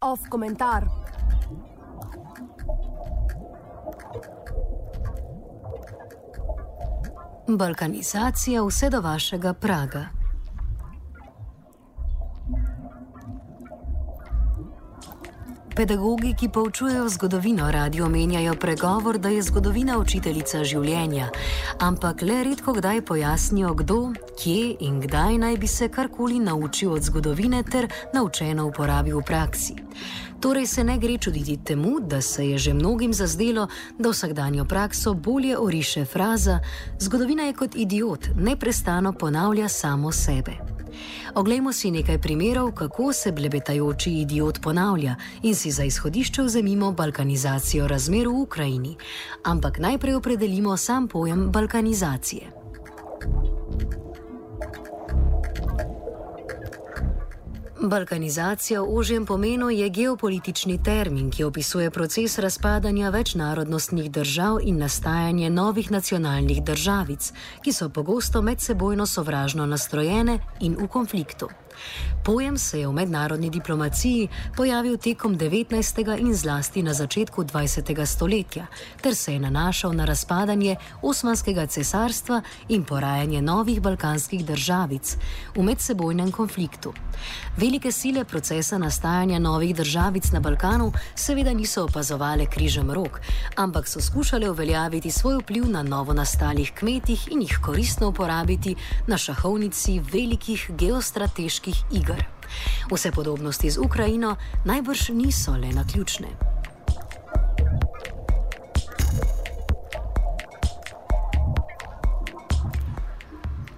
Off komentar. Balkanizacija vse do vašega praga. Pedagogi, ki poučujejo zgodovino, radi omenjajo pregovor, da je zgodovina učiteljica življenja, ampak le redko kdaj pojasnijo, kdo, kje in kdaj naj bi se karkoli naučil od zgodovine ter naučeno uporabil v praksi. Torej se ne gre čuditi temu, da se je že mnogim zazdelo, da vsakdanjo prakso bolje oriše fraza: Zgodovina je kot idiot, neprestano ponavlja samo sebe. Oglejmo si nekaj primerov, kako se blebetajoči idiot ponavlja in si za izhodišče vzemimo balkanizacijo razmer v Ukrajini. Ampak najprej opredelimo sam pojem balkanizacije. Balkanizacija v ožjem pomenu je geopolitični termin, ki opisuje proces razpadanja večnarodnostnih držav in nastajanje novih nacionalnih državic, ki so pogosto medsebojno sovražno nastrojene in v konfliktu. Pojem se je v mednarodni diplomaciji pojavil tekom 19. in zlasti na začetku 20. stoletja, ter se je nanašal na razpadanje Osmanskega cesarstva in porajanje novih balkanskih državic v medsebojnem konfliktu. Velike sile procesa nastajanja novih državic na Balkanu seveda niso opazovale križem rok, ampak so skušale uveljaviti svoj vpliv na novo nastalih kmetih in jih koristno uporabiti na šahovnici velikih geostrateških olimpijskih iger. Vse podobnosti z Ukrajino najbrž niso le na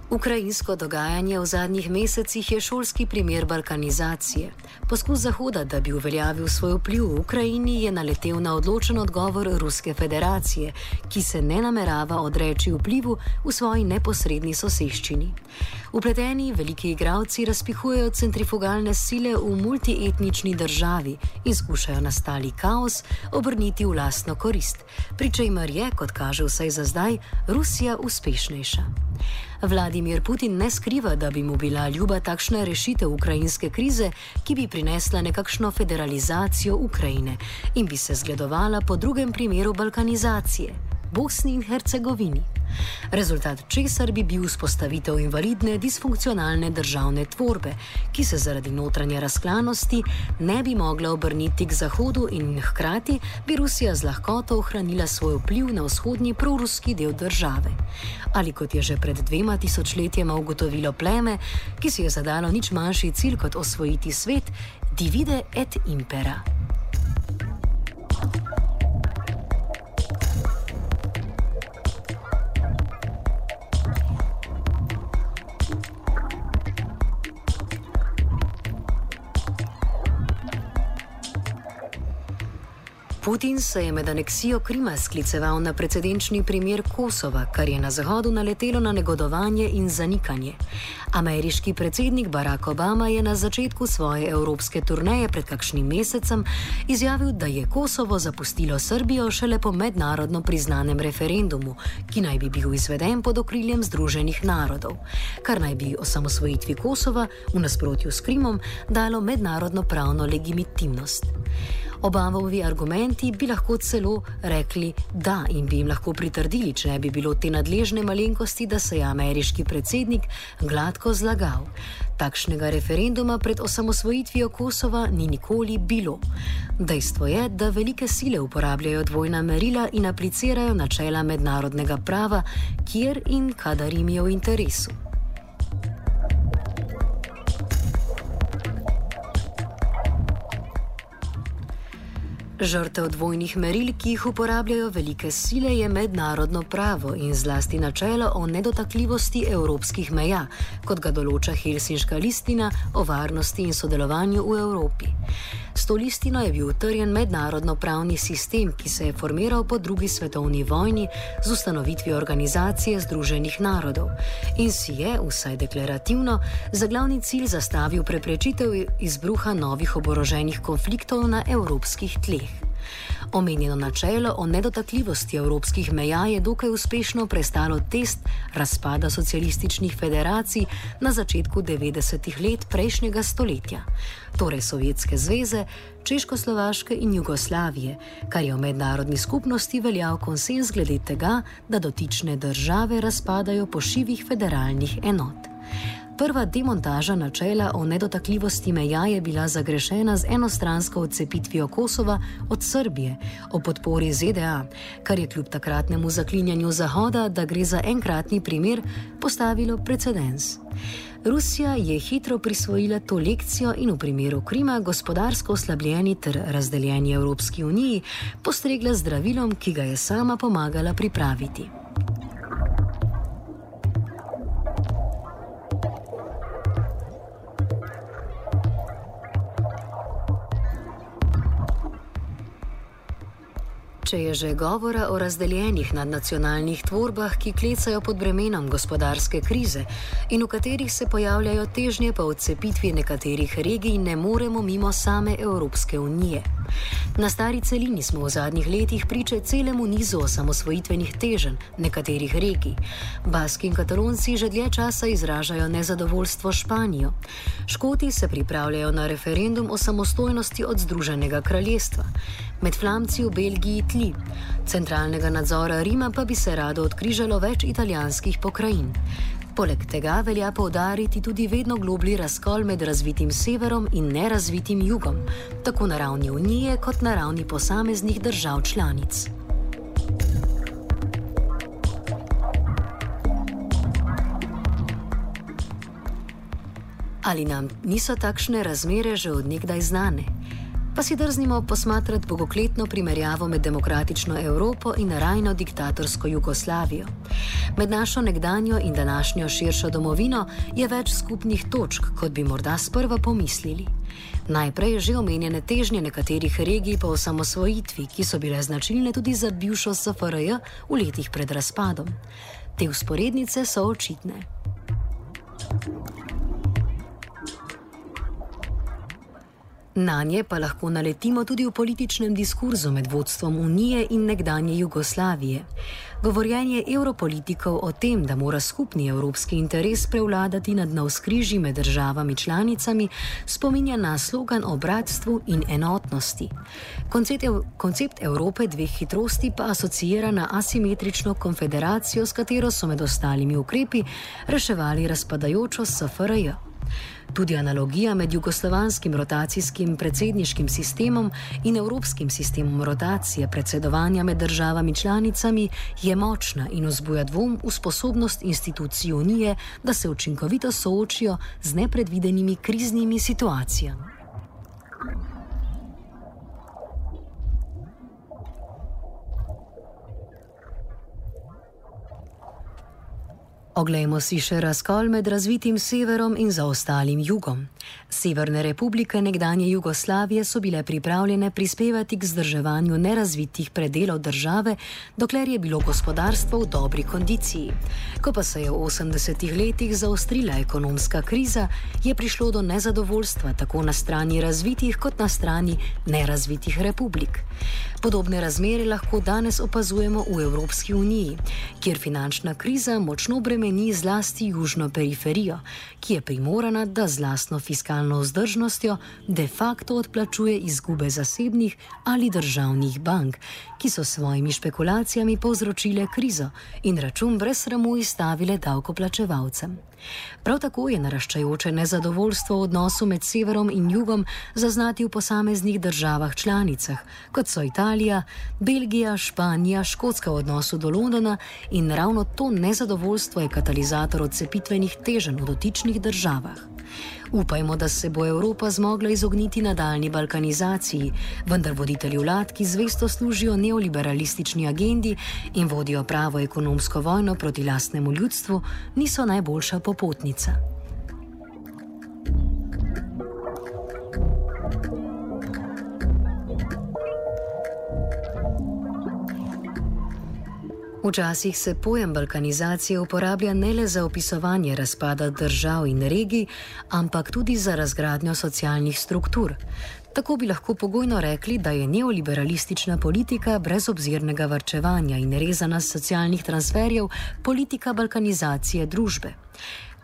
Ukrajinsko dogajanje v zadnjih mesecih je šolski primer balkanizacije. Poskus Zahoda, da bi uveljavil svoj vpliv v Ukrajini, je naletel na odločen odgovor Ruske federacije, ki se ne namerava odreči vplivu v svoji neposredni soseščini. Upleteni veliki igravci razpihujejo centrifugalne sile v multietnični državi in skušajo nastali kaos obrniti v lastno korist, pri čemer je, kot kaže vsaj za zdaj, Rusija uspešnejša. Vladimir Putin ne skriva, da bi mu bila ljuba takšna rešitev ukrajinske krize, ki bi prinesla nekakšno federalizacijo Ukrajine in bi se zgledovala po drugem primeru balkanizacije - Bosni in Hercegovini rezultat česar bi bil vzpostavitev invalidne disfunkcionalne državne tvorbe, ki se zaradi notranje razklanosti ne bi mogla obrniti k zahodu in hkrati bi Rusija z lahkoto ohranila svoj vpliv na vzhodnji proruski del države. Ali kot je že pred dvema tisočletjema ugotovilo pleme, ki si je zadalo nič manjši cilj kot osvojiti svet, divide et impera. Putin se je med aneksijo Krima skliceval na precedenčni primer Kosova, kar je na Zahodu naletelo na negodovanje in zanikanje. Ameriški predsednik Barack Obama je na začetku svoje evropske turneje pred kakšnim mesecem izjavil, da je Kosovo zapustilo Srbijo šele po mednarodno priznanem referendumu, ki naj bi bil izveden pod okriljem Združenih narodov, kar naj bi osamosvojitvi Kosova v nasprotju s Krimom dalo mednarodno pravno legitimnost. Obamaovi argumenti bi lahko celo rekli da in bi jim lahko pritrdili, če ne bi bilo te nadležne malenkosti, da se je ameriški predsednik gladko zlagal. Takšnega referenduma pred osamosvojitvijo Kosova ni nikoli bilo. Dejstvo je, da velike sile uporabljajo dvojna merila in aplicirajo načela mednarodnega prava, kjer in kadar jim je v interesu. Žrtev dvojnih meril, ki jih uporabljajo velike sile, je mednarodno pravo in zlasti načelo o nedotakljivosti evropskih meja, kot ga določa Helsinška listina o varnosti in sodelovanju v Evropi. S to listino je bil utrjen mednarodno pravni sistem, ki se je formiral po drugi svetovni vojni z ustanovitvijo organizacije Združenih narodov in si je, vsaj deklarativno, za glavni cilj zastavil preprečitev izbruha novih oboroženih konfliktov na evropskih tleh. Omenjeno načelo o nedotakljivosti evropskih meja je dokaj uspešno prestalo test razpada socialističnih federacij na začetku 90-ih let prejšnjega stoletja, torej Sovjetske zveze, Češko-Slovaške in Jugoslavije, kar je v mednarodni skupnosti veljal konsens glede tega, da dotične države razpadajo po šivih federalnih enot. Prva demontaža načela o nedotakljivosti meja je bila zagrešena z enostransko odcepitvijo Kosova od Srbije o podpori ZDA, kar je kljub takratnemu zaklinjanju Zahoda, da gre za enkratni primer, postavilo precedens. Rusija je hitro prisvojila to lekcijo in v primeru Krima gospodarsko oslabljeni ter razdeljeni Evropski uniji postregla zdravilom, ki ga je sama pomagala pripraviti. Če je že govora o razdeljenih nadnacionalnih tvorbah, ki klecajo pod bremenom gospodarske krize in v katerih se pojavljajo težnje po odcepitvi nekaterih regij, ne moremo mimo same Evropske unije. Na stari celini smo v zadnjih letih priče celemu nizu osamosvojitvenih teženj nekaterih regij. Baski in katalonci že dlje časa izražajo nezadovoljstvo Španijo. Škoti se pripravljajo na referendum o samostojnosti od Združenega kraljestva. Med Flamci v Belgiji tli. Centralnega nadzora Rima pa bi se rado odkrižalo več italijanskih pokrajin. Poleg tega velja poudariti tudi vedno globlji razkol med razvitim severom in nerazvitim jugom, tako na ravni Unije kot na ravni posameznih držav članic. Ali nam niso takšne razmere že odnegdaj znane? Pa si drznimo posmatrati bogokletno primerjavo med demokratično Evropo in rajno diktatorsko Jugoslavijo. Med našo nekdanjo in današnjo širšo domovino je več skupnih točk, kot bi morda sprva pomislili. Najprej že omenjene težnje nekaterih regij po osamosvojitvi, ki so bile značilne tudi za bivšo SFRJ v letih pred razpadom. Te usporednice so očitne. Na nje pa lahko naletimo tudi v političnem diskurzu med vodstvom Unije in nekdanje Jugoslavije. Govorjenje evropolitikov o tem, da mora skupni evropski interes prevladati nad navskrižji med državami članicami, spominja na slogan o bratstvu in enotnosti. Koncept, koncept Evrope dveh hitrosti pa asocira na asimetrično konfederacijo, s katero so med ostalimi ukrepi reševali razpadajočo SFRJ. Tudi analogija med jugoslovanskim rotacijskim predsedniškim sistemom in evropskim sistemom rotacije predsedovanja med državami članicami je močna in vzbuja dvom v sposobnost institucij Unije, da se učinkovito soočijo z nepredvidenimi kriznimi situacijami. Oglejmo si še razkol med razvitim severom in zaostalim jugom. Severne republike nekdanje Jugoslavije so bile pripravljene prispevati k zdrževanju nerazvitih predelov države, dokler je bilo gospodarstvo v dobri kondiciji. Ko pa se je v 80-ih letih zaostrila ekonomska kriza, je prišlo do nezadovoljstva tako na strani razvitih kot na strani nerazvitih republik. Podobne razmere lahko danes opazujemo v Evropski uniji, kjer finančna kriza močno bremeni zlasti južno periferijo, ki je primorana, da z lastno fiskalno vzdržnostjo de facto odplačuje izgube zasebnih ali državnih bank, ki so svojimi špekulacijami povzročile krizo in račun brez sramu izstavile davkoplačevalcem. Prav tako je naraščajoče nezadovoljstvo v odnosu med severom in jugom zaznati v posameznih državah članicah, kot so Italija, Belgija, Španija, Škotska v odnosu do Londona in ravno to nezadovoljstvo je katalizator odcepitvenih teženj v dotičnih državah. Upajmo, da se bo Evropa zmogla izogniti nadaljni balkanizaciji, vendar voditelji vlad, ki zvesto služijo neoliberalistični agendi in vodijo pravo ekonomsko vojno proti lastnemu ljudstvu, niso najboljša popotnica. Včasih se pojem balkanizacije uporablja ne le za opisovanje razpada držav in regij, ampak tudi za razgradnjo socialnih struktur. Tako bi lahko pogojno rekli, da je neoliberalistična politika brezobzirnega varčevanja in rezana socialnih transferjev politika balkanizacije družbe.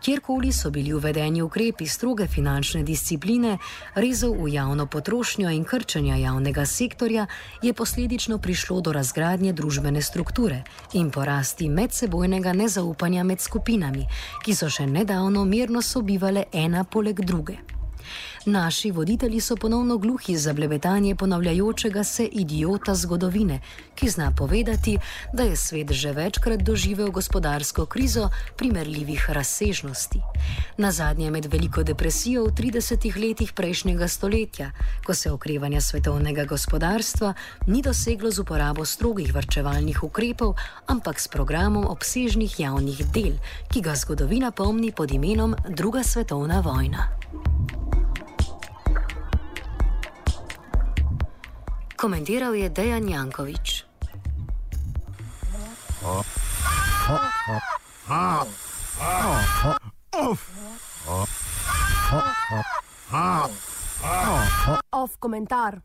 Kjerkoli so bili uvedeni ukrepi stroge finančne discipline, rezov v javno potrošnjo in krčenja javnega sektorja, je posledično prišlo do razgradnje družbene strukture in porasti medsebojnega nezaupanja med skupinami, ki so še nedavno mirno sobivale ena poleg druge. Naši voditelji so ponovno gluhi za blebetanje ponavljajočega se idiota zgodovine, ki zna povedati, da je svet že večkrat doživel gospodarsko krizo primerljivih razsežnosti. Na zadnje med veliko depresijo v 30 letih prejšnjega stoletja, ko se okrevanje svetovnega gospodarstva ni doseglo z uporabo strogih vrčevalnih ukrepov, ampak s programom obsežnih javnih del, ki ga zgodovina pomni pod imenom Druga svetovna vojna. Komentiral je Dejan Jankovič. Off komentar.